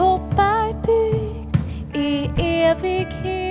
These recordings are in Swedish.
hopp är byggt i evighet.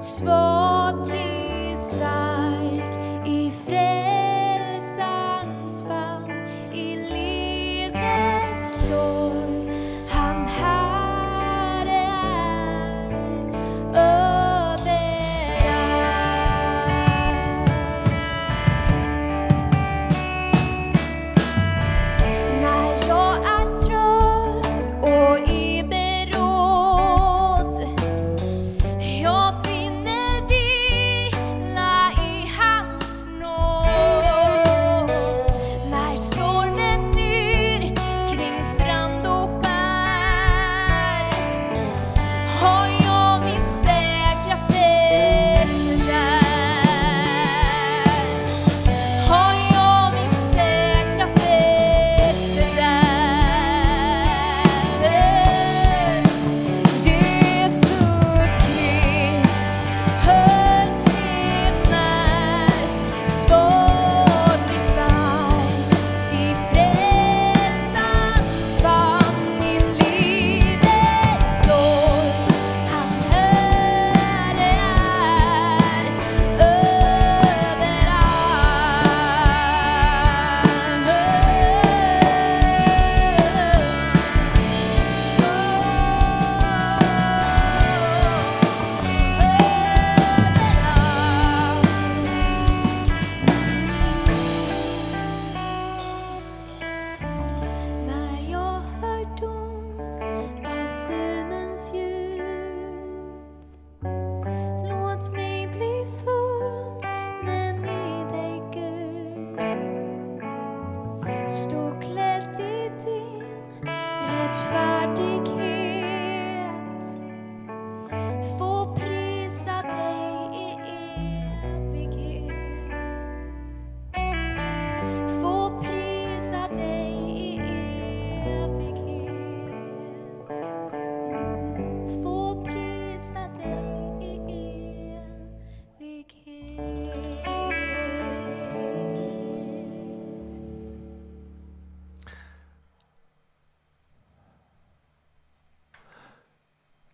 swobodný.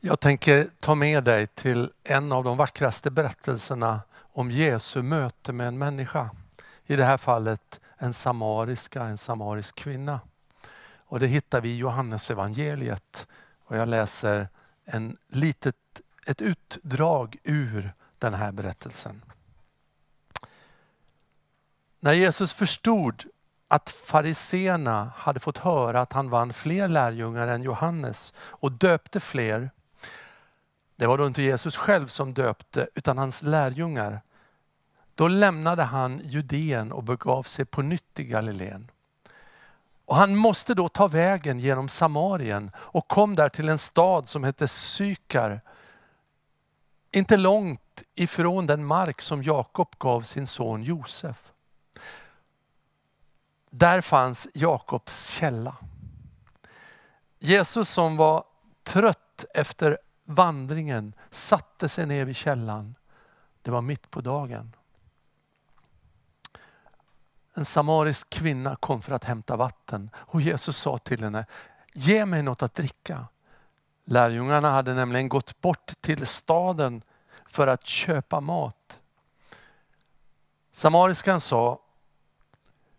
Jag tänker ta med dig till en av de vackraste berättelserna om Jesu möte med en människa. I det här fallet en samariska, en samarisk kvinna. Och det hittar vi i Johannes evangeliet och jag läser en litet, ett utdrag ur den här berättelsen. När Jesus förstod att fariseerna hade fått höra att han vann fler lärjungar än Johannes och döpte fler. Det var då inte Jesus själv som döpte utan hans lärjungar. Då lämnade han Judeen och begav sig på nytt till Galileen. Och han måste då ta vägen genom Samarien och kom där till en stad som hette Sykar. Inte långt ifrån den mark som Jakob gav sin son Josef. Där fanns Jakobs källa. Jesus som var trött efter vandringen satte sig ner vid källan. Det var mitt på dagen. En samarisk kvinna kom för att hämta vatten och Jesus sa till henne, ge mig något att dricka. Lärjungarna hade nämligen gått bort till staden för att köpa mat. Samariskan sa,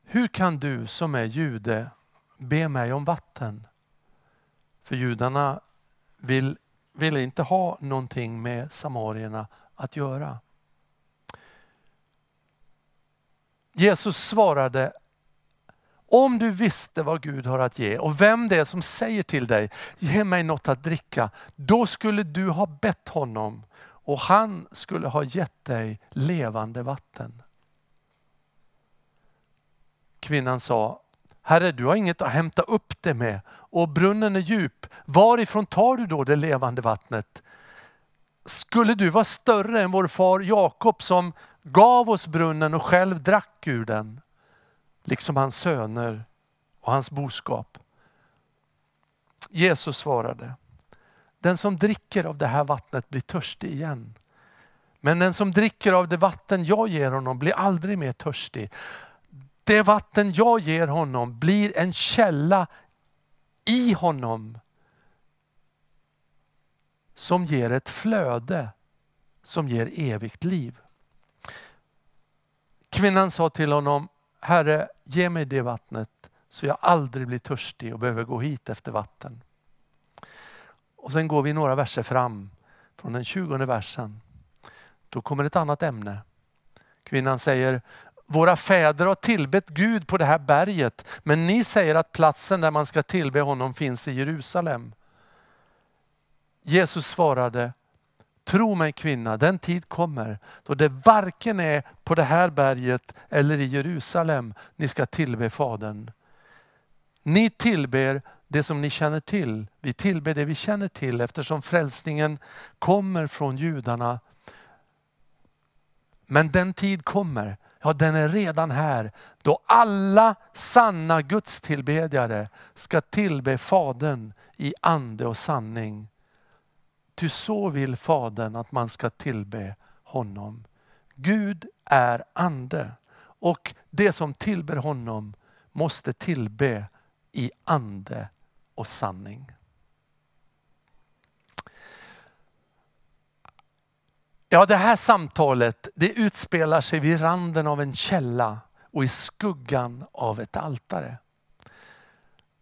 hur kan du som är jude be mig om vatten? För judarna vill, ville inte ha någonting med samarierna att göra. Jesus svarade, om du visste vad Gud har att ge och vem det är som säger till dig, ge mig något att dricka, då skulle du ha bett honom och han skulle ha gett dig levande vatten. Kvinnan sa, Herre du har inget att hämta upp det med och brunnen är djup. Varifrån tar du då det levande vattnet? Skulle du vara större än vår far Jakob som gav oss brunnen och själv drack ur den? Liksom hans söner och hans boskap. Jesus svarade, den som dricker av det här vattnet blir törstig igen. Men den som dricker av det vatten jag ger honom blir aldrig mer törstig. Det vatten jag ger honom blir en källa i honom som ger ett flöde som ger evigt liv. Kvinnan sa till honom, Herre ge mig det vattnet så jag aldrig blir törstig och behöver gå hit efter vatten. Och sen går vi några verser fram från den 20 versen. Då kommer ett annat ämne. Kvinnan säger, våra fäder har tillbett Gud på det här berget, men ni säger att platsen där man ska tillbe honom finns i Jerusalem. Jesus svarade, tro mig kvinna, den tid kommer då det varken är på det här berget eller i Jerusalem ni ska tillbe Fadern. Ni tillber det som ni känner till. Vi tillber det vi känner till eftersom frälsningen kommer från judarna. Men den tid kommer Ja, den är redan här. Då alla sanna gudstillbedjare ska tillbe Fadern i ande och sanning. Ty så vill Fadern att man ska tillbe honom. Gud är ande och det som tillber honom måste tillbe i ande och sanning. Ja, det här samtalet det utspelar sig vid randen av en källa och i skuggan av ett altare.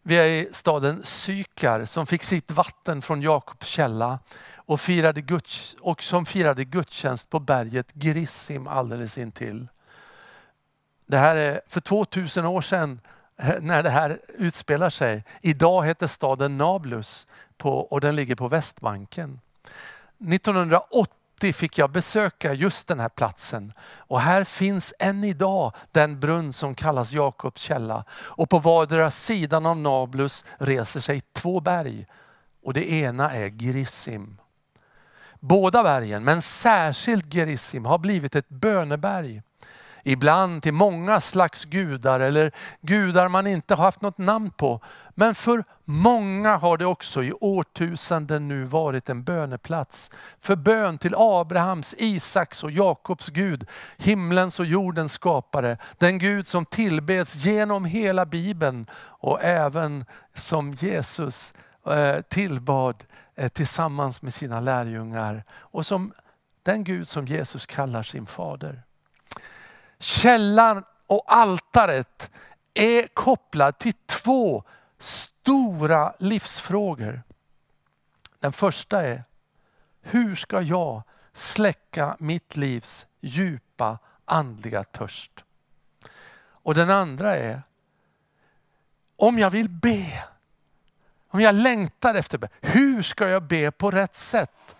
Vi är i staden Sykar som fick sitt vatten från Jakobs källa och, firade guds, och som firade gudstjänst på berget Grissim alldeles intill. Det här är för 2000 år sedan eh, när det här utspelar sig. Idag heter staden Nablus på, och den ligger på Västbanken. 1980 1980 fick jag besöka just den här platsen. Och här finns än idag den brunn som kallas Jakobs källa. Och på vardera sidan av Nablus reser sig två berg. Och det ena är Grissim. Båda bergen, men särskilt Gerizim, har blivit ett böneberg. Ibland till många slags gudar eller gudar man inte har haft något namn på. Men för många har det också i årtusenden nu varit en böneplats. För bön till Abrahams, Isaks och Jakobs Gud, himlens och jordens skapare. Den Gud som tillbeds genom hela Bibeln och även som Jesus eh, tillbad eh, tillsammans med sina lärjungar. Och som den Gud som Jesus kallar sin fader. Källan och altaret är kopplad till två stora livsfrågor. Den första är, hur ska jag släcka mitt livs djupa andliga törst? Och den andra är, om jag vill be, om jag längtar efter be, hur ska jag be på rätt sätt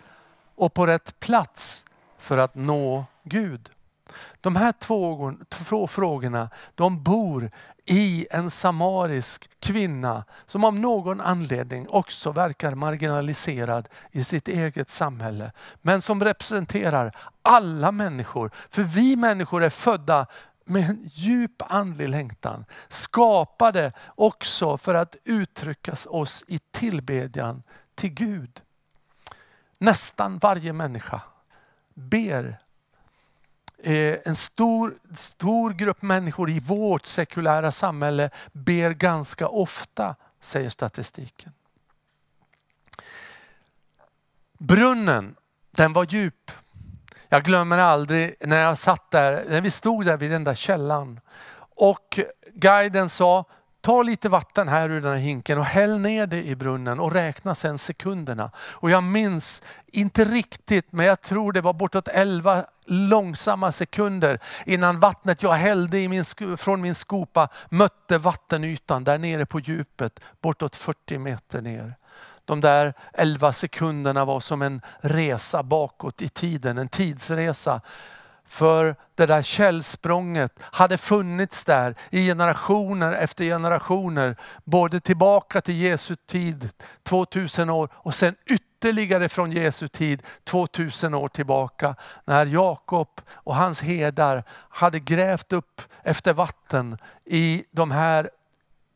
och på rätt plats för att nå Gud? De här två, två frågorna de bor i en samarisk kvinna som av någon anledning också verkar marginaliserad i sitt eget samhälle. Men som representerar alla människor. För vi människor är födda med en djup andlig längtan. Skapade också för att uttrycka oss i tillbedjan till Gud. Nästan varje människa ber. Eh, en stor, stor grupp människor i vårt sekulära samhälle ber ganska ofta, säger statistiken. Brunnen, den var djup. Jag glömmer aldrig när jag satt där, när vi stod där vid den där källan. Och guiden sa, ta lite vatten här ur den här hinken och häll ner det i brunnen och räkna sen sekunderna. Och jag minns, inte riktigt, men jag tror det var bortåt 11 långsamma sekunder innan vattnet jag hällde i min, från min skopa mötte vattenytan där nere på djupet, bortåt 40 meter ner. De där 11 sekunderna var som en resa bakåt i tiden, en tidsresa. För det där källsprånget hade funnits där i generationer efter generationer. Både tillbaka till Jesu tid, 2000 år och sen ytterligare från Jesu tid, 2000 år tillbaka. När Jakob och hans herdar hade grävt upp efter vatten i de här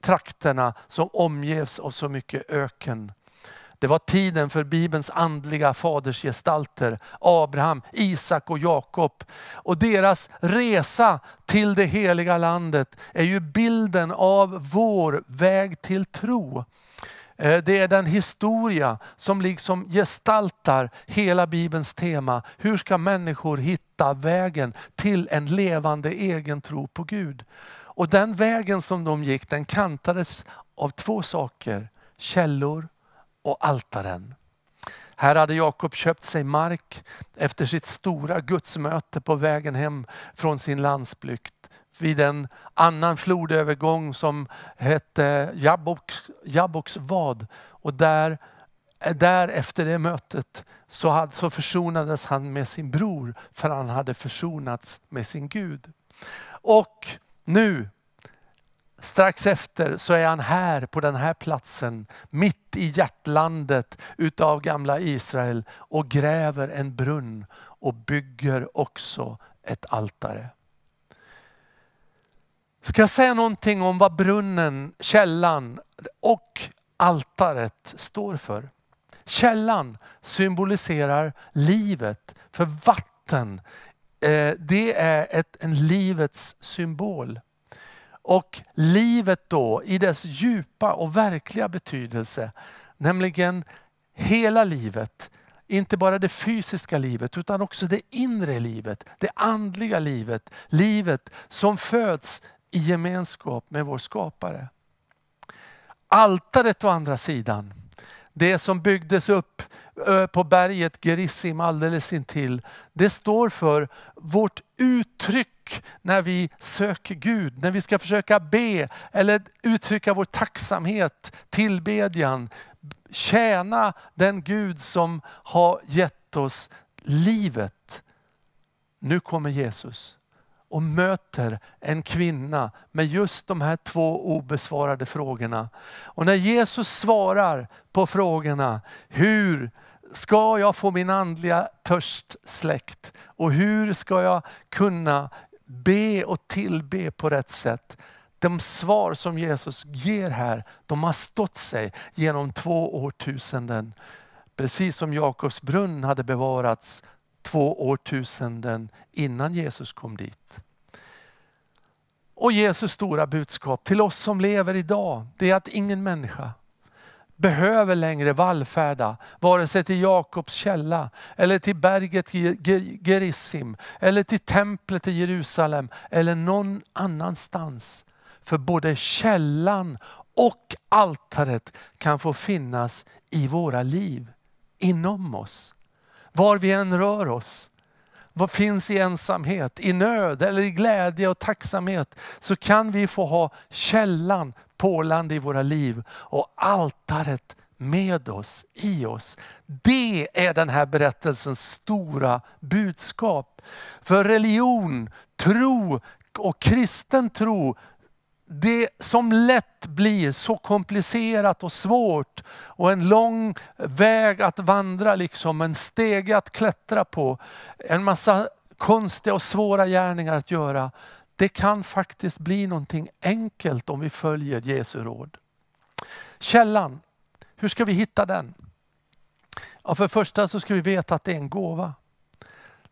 trakterna som omges av så mycket öken. Det var tiden för Bibelns andliga fadersgestalter, Abraham, Isak och Jakob. Och deras resa till det heliga landet är ju bilden av vår väg till tro. Eh, det är den historia som liksom gestaltar hela Bibelns tema. Hur ska människor hitta vägen till en levande egen tro på Gud? Och den vägen som de gick den kantades av två saker. Källor och altaren. Här hade Jakob köpt sig mark efter sitt stora gudsmöte på vägen hem från sin landsflykt vid en annan flodövergång som hette Jabboks, Jabboks vad. Och där, där efter det mötet så, hade, så försonades han med sin bror för han hade försonats med sin Gud. Och nu Strax efter så är han här på den här platsen, mitt i hjärtlandet utav gamla Israel och gräver en brunn och bygger också ett altare. Ska jag säga någonting om vad brunnen, källan och altaret står för? Källan symboliserar livet, för vatten eh, det är ett, en livets symbol. Och livet då i dess djupa och verkliga betydelse, nämligen hela livet, inte bara det fysiska livet utan också det inre livet, det andliga livet, livet som föds i gemenskap med vår skapare. Altaret å andra sidan, det som byggdes upp på berget Gerissim alldeles intill. Det står för vårt uttryck när vi söker Gud, när vi ska försöka be eller uttrycka vår tacksamhet, tillbedjan, tjäna den Gud som har gett oss livet. Nu kommer Jesus och möter en kvinna med just de här två obesvarade frågorna. Och när Jesus svarar på frågorna, hur ska jag få min andliga törst släckt? Och hur ska jag kunna be och tillbe på rätt sätt? De svar som Jesus ger här, de har stått sig genom två årtusenden. Precis som Jakobs brunn hade bevarats två årtusenden innan Jesus kom dit. Och Jesus stora budskap till oss som lever idag, det är att ingen människa behöver längre vallfärda, vare sig till Jakobs källa eller till berget Gerissim eller till templet i Jerusalem eller någon annanstans. För både källan och altaret kan få finnas i våra liv, inom oss. Var vi än rör oss. Vad finns i ensamhet, i nöd eller i glädje och tacksamhet så kan vi få ha källan pålande i våra liv och altaret med oss, i oss. Det är den här berättelsens stora budskap. För religion, tro och kristen tro, det som lätt blir så komplicerat och svårt och en lång väg att vandra, liksom, en stege att klättra på, en massa konstiga och svåra gärningar att göra. det kan faktiskt bli någonting enkelt om vi följer Jesu råd. Källan, hur ska vi hitta den? Ja, för det första så ska vi veta att det är en gåva.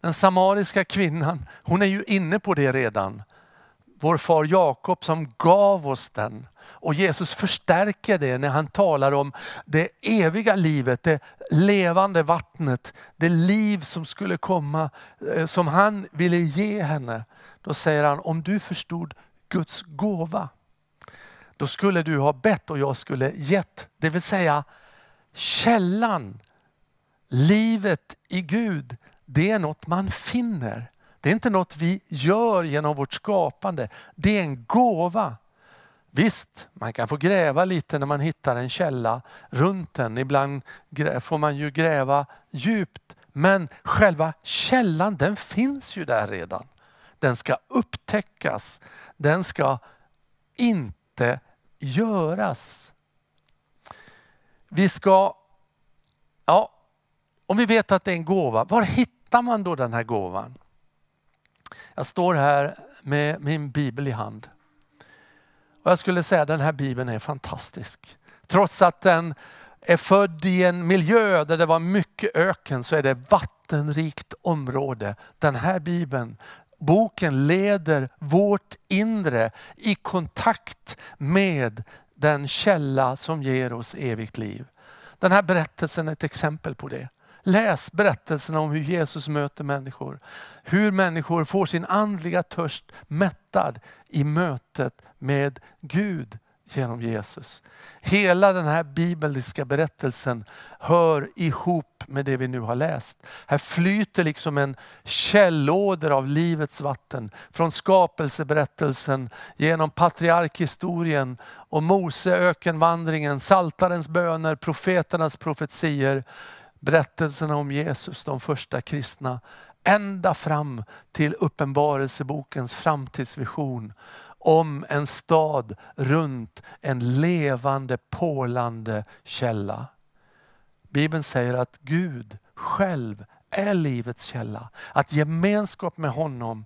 Den samariska kvinnan, hon är ju inne på det redan. Vår far Jakob som gav oss den. Och Jesus förstärker det när han talar om det eviga livet, det levande vattnet, det liv som skulle komma, eh, som han ville ge henne. Då säger han, om du förstod Guds gåva, då skulle du ha bett och jag skulle gett. Det vill säga källan, livet i Gud, det är något man finner. Det är inte något vi gör genom vårt skapande. Det är en gåva. Visst, man kan få gräva lite när man hittar en källa runt den. Ibland får man ju gräva djupt. Men själva källan den finns ju där redan. Den ska upptäckas. Den ska inte göras. Vi ska, ja, om vi vet att det är en gåva, var hittar man då den här gåvan? Jag står här med min bibel i hand. Och jag skulle säga att den här bibeln är fantastisk. Trots att den är född i en miljö där det var mycket öken så är det vattenrikt område. Den här bibeln, boken leder vårt inre i kontakt med den källa som ger oss evigt liv. Den här berättelsen är ett exempel på det. Läs berättelserna om hur Jesus möter människor. Hur människor får sin andliga törst mättad i mötet med Gud genom Jesus. Hela den här bibliska berättelsen hör ihop med det vi nu har läst. Här flyter liksom en källåder av livets vatten. Från skapelseberättelsen, genom patriarkhistorien och Mose ökenvandringen, saltarens böner, profeternas profetier berättelserna om Jesus, de första kristna, ända fram till uppenbarelsebokens framtidsvision om en stad runt en levande, pålande källa. Bibeln säger att Gud själv är livets källa. Att gemenskap med honom,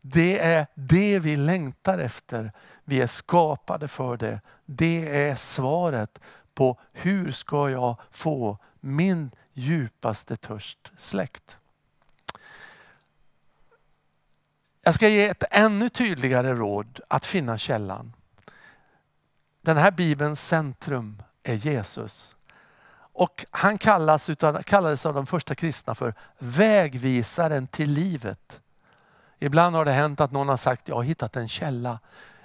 det är det vi längtar efter. Vi är skapade för det. Det är svaret på hur ska jag få min djupaste törst släckt. Jag ska ge ett ännu tydligare råd att finna källan. Den här bibelns centrum är Jesus. Och han kallas utav, kallades av de första kristna för vägvisaren till livet. Ibland har det hänt att någon har sagt, jag har hittat en källa.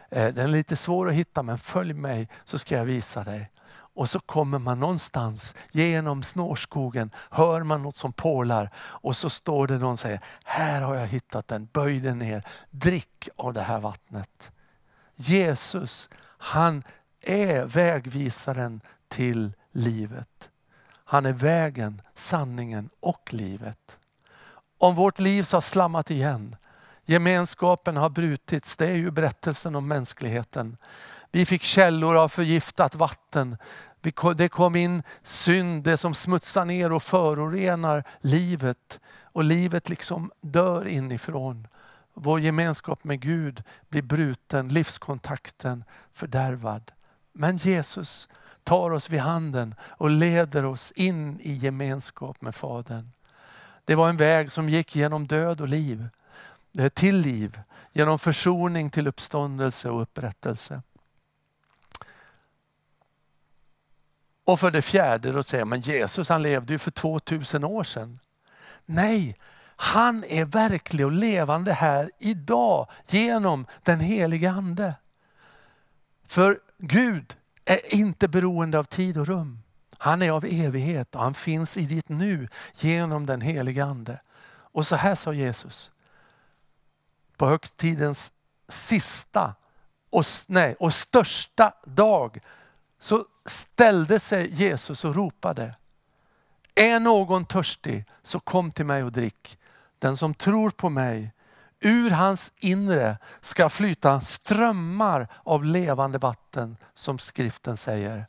Eh, den är lite svår att hitta men följ mig så ska jag visa dig. Och så kommer man någonstans genom snårskogen, hör man något som pålar och så står det någon och säger, här har jag hittat den, böj dig ner, drick av det här vattnet. Jesus, han är vägvisaren till livet. Han är vägen, sanningen och livet. Om vårt liv har slammat igen, gemenskapen har brutits, det är ju berättelsen om mänskligheten. Vi fick källor av förgiftat vatten. Det kom in synd, det som smutsar ner och förorenar livet. Och livet liksom dör inifrån. Vår gemenskap med Gud blir bruten, livskontakten fördärvad. Men Jesus tar oss vid handen och leder oss in i gemenskap med Fadern. Det var en väg som gick genom död och liv, eh, till liv, genom försoning till uppståndelse och upprättelse. Och för det fjärde, då säger man Jesus han levde ju för 2000 år sedan. Nej, han är verklig och levande här idag genom den helige Ande. För Gud är inte beroende av tid och rum. Han är av evighet och han finns i ditt nu genom den helige Ande. Och så här sa Jesus. På högtidens sista och, nej, och största dag så ställde sig Jesus och ropade. Är någon törstig så kom till mig och drick. Den som tror på mig, ur hans inre ska flyta strömmar av levande vatten som skriften säger.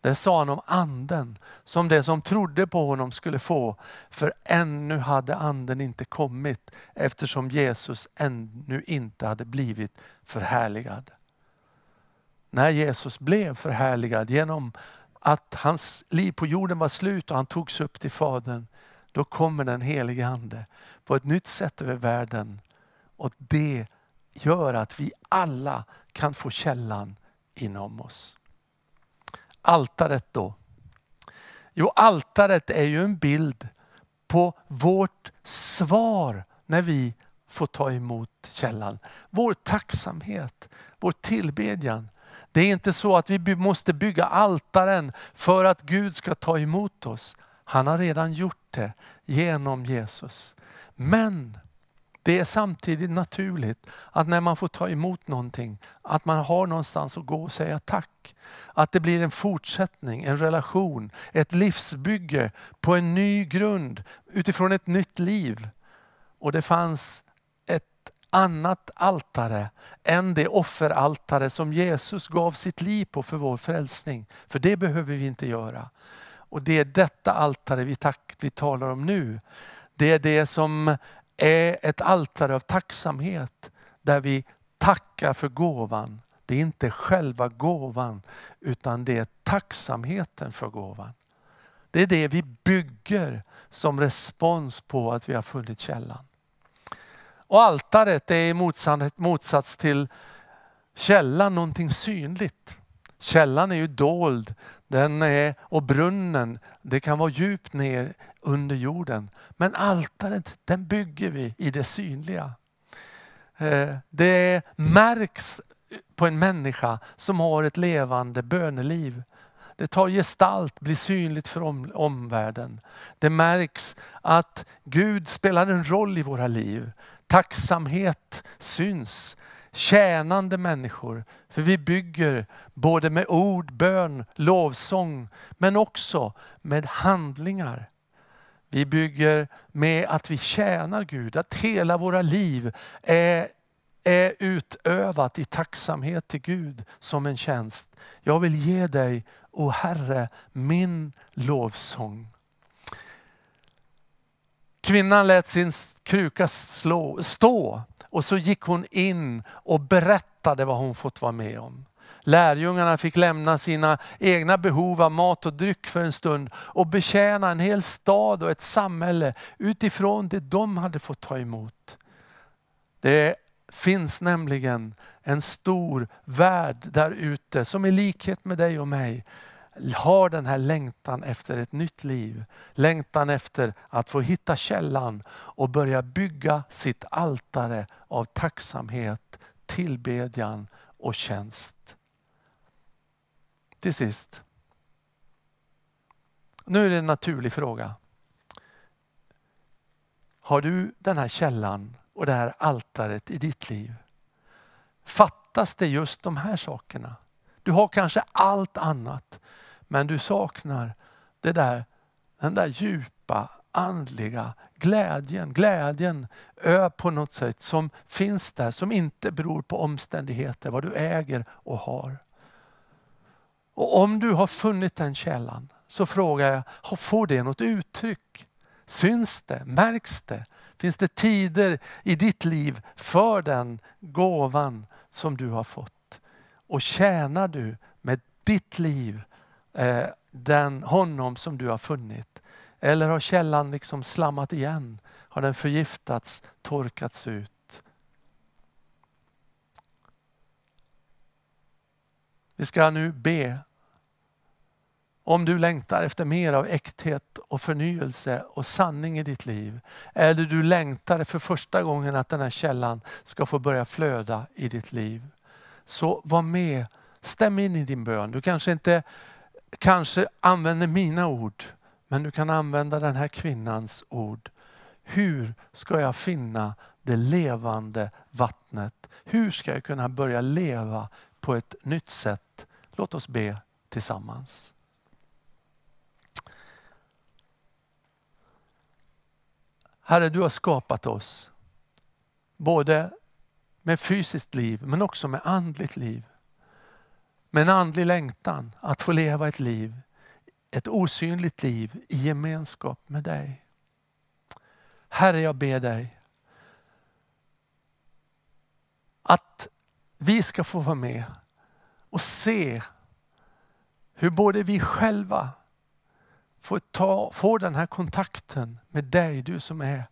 Det sa han om anden, som det som trodde på honom skulle få. För ännu hade anden inte kommit eftersom Jesus ännu inte hade blivit förhärligad. När Jesus blev förhärligad genom att hans liv på jorden var slut och han togs upp till Fadern, då kommer den helige Ande på ett nytt sätt över världen. Och det gör att vi alla kan få källan inom oss. Altaret då? Jo, altaret är ju en bild på vårt svar när vi får ta emot källan. Vår tacksamhet, vår tillbedjan. Det är inte så att vi måste bygga altaren för att Gud ska ta emot oss. Han har redan gjort det genom Jesus. Men det är samtidigt naturligt att när man får ta emot någonting, att man har någonstans att gå och säga tack. Att det blir en fortsättning, en relation, ett livsbygge på en ny grund utifrån ett nytt liv. Och det fanns annat altare än det offeraltare som Jesus gav sitt liv på för vår frälsning. För det behöver vi inte göra. Och det är detta altare vi, tack, vi talar om nu. Det är det som är ett altare av tacksamhet där vi tackar för gåvan. Det är inte själva gåvan utan det är tacksamheten för gåvan. Det är det vi bygger som respons på att vi har funnit källan. Och altaret är i motsats till källan någonting synligt. Källan är ju dold den är, och brunnen, det kan vara djupt ner under jorden. Men altaret, den bygger vi i det synliga. Eh, det märks på en människa som har ett levande böneliv. Det tar gestalt, blir synligt för omvärlden. Det märks att Gud spelar en roll i våra liv. Tacksamhet syns tjänande människor. För vi bygger både med ord, bön, lovsång men också med handlingar. Vi bygger med att vi tjänar Gud, att hela våra liv är, är utövat i tacksamhet till Gud som en tjänst. Jag vill ge dig, o Herre, min lovsång. Kvinnan lät sin kruka slå, stå och så gick hon in och berättade vad hon fått vara med om. Lärjungarna fick lämna sina egna behov av mat och dryck för en stund och betjäna en hel stad och ett samhälle utifrån det de hade fått ta emot. Det finns nämligen en stor värld där ute som i likhet med dig och mig har den här längtan efter ett nytt liv. Längtan efter att få hitta källan och börja bygga sitt altare av tacksamhet, tillbedjan och tjänst. Till sist. Nu är det en naturlig fråga. Har du den här källan och det här altaret i ditt liv? Fattas det just de här sakerna? Du har kanske allt annat men du saknar det där, den där djupa andliga glädjen. Glädjen på något sätt som finns där, som inte beror på omständigheter, vad du äger och har. Och om du har funnit den källan så frågar jag, får det något uttryck? Syns det? Märks det? Finns det tider i ditt liv för den gåvan som du har fått? Och tjänar du med ditt liv eh, den, honom som du har funnit? Eller har källan liksom slammat igen? Har den förgiftats, torkats ut? Vi ska nu be. Om du längtar efter mer av äkthet och förnyelse och sanning i ditt liv. Eller du längtar för första gången att den här källan ska få börja flöda i ditt liv. Så var med, stäm in i din bön. Du kanske inte kanske använder mina ord, men du kan använda den här kvinnans ord. Hur ska jag finna det levande vattnet? Hur ska jag kunna börja leva på ett nytt sätt? Låt oss be tillsammans. Herre, du har skapat oss både med fysiskt liv men också med andligt liv med en andlig längtan att få leva ett liv, ett osynligt liv i gemenskap med dig. Herre, jag ber dig att vi ska få vara med och se hur både vi själva får, ta, får den här kontakten med dig, du som är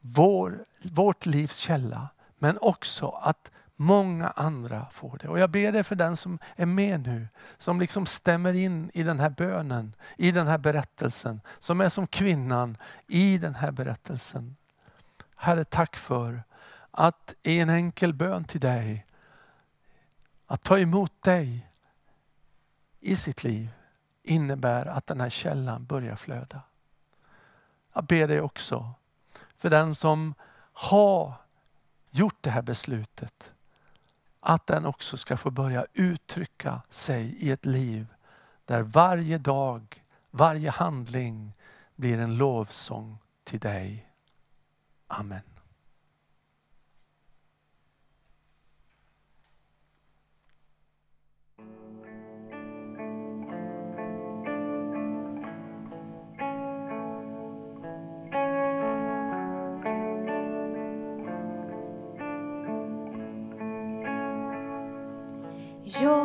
vår, vårt livs källa. Men också att många andra får det. Och jag ber dig för den som är med nu, som liksom stämmer in i den här bönen, i den här berättelsen, som är som kvinnan i den här berättelsen. Herre, tack för att i en enkel bön till dig, att ta emot dig i sitt liv innebär att den här källan börjar flöda. Jag ber dig också för den som har gjort det här beslutet, att den också ska få börja uttrycka sig i ett liv där varje dag, varje handling blir en lovsång till dig. Amen. Jag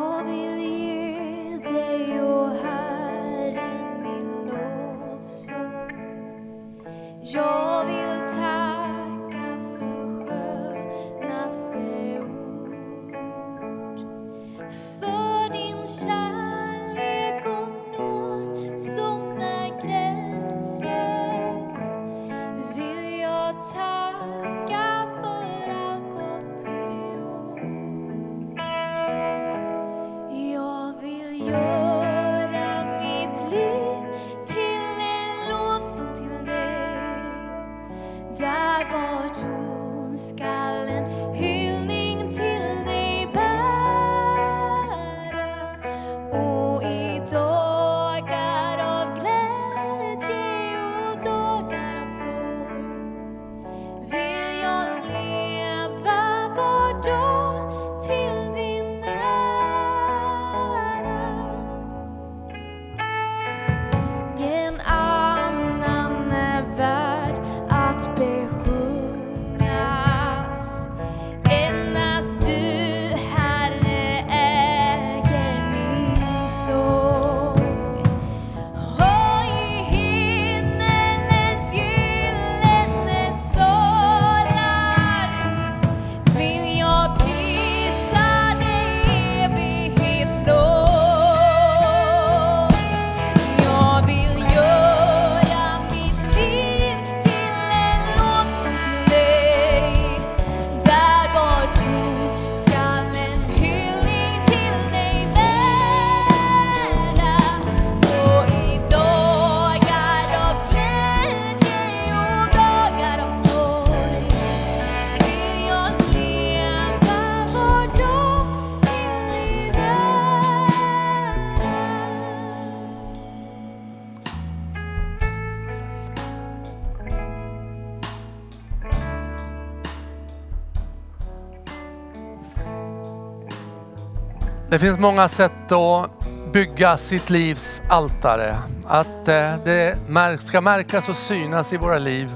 Det finns många sätt att bygga sitt livs altare. Att eh, det ska märkas och synas i våra liv.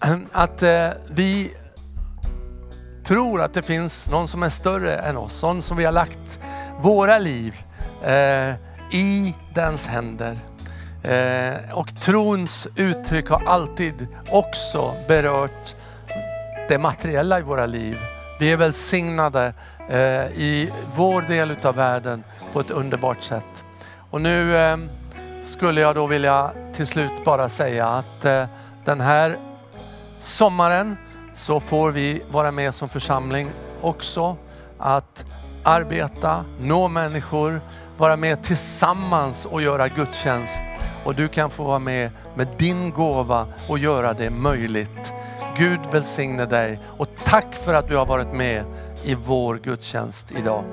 Att eh, vi tror att det finns någon som är större än oss. Någon som vi har lagt våra liv eh, i dens händer. Och trons uttryck har alltid också berört det materiella i våra liv. Vi är välsignade Eh, i vår del utav världen på ett underbart sätt. Och nu eh, skulle jag då vilja till slut bara säga att eh, den här sommaren så får vi vara med som församling också att arbeta, nå människor, vara med tillsammans och göra gudstjänst. Och du kan få vara med med din gåva och göra det möjligt. Gud välsigne dig och tack för att du har varit med i vår gudstjänst idag.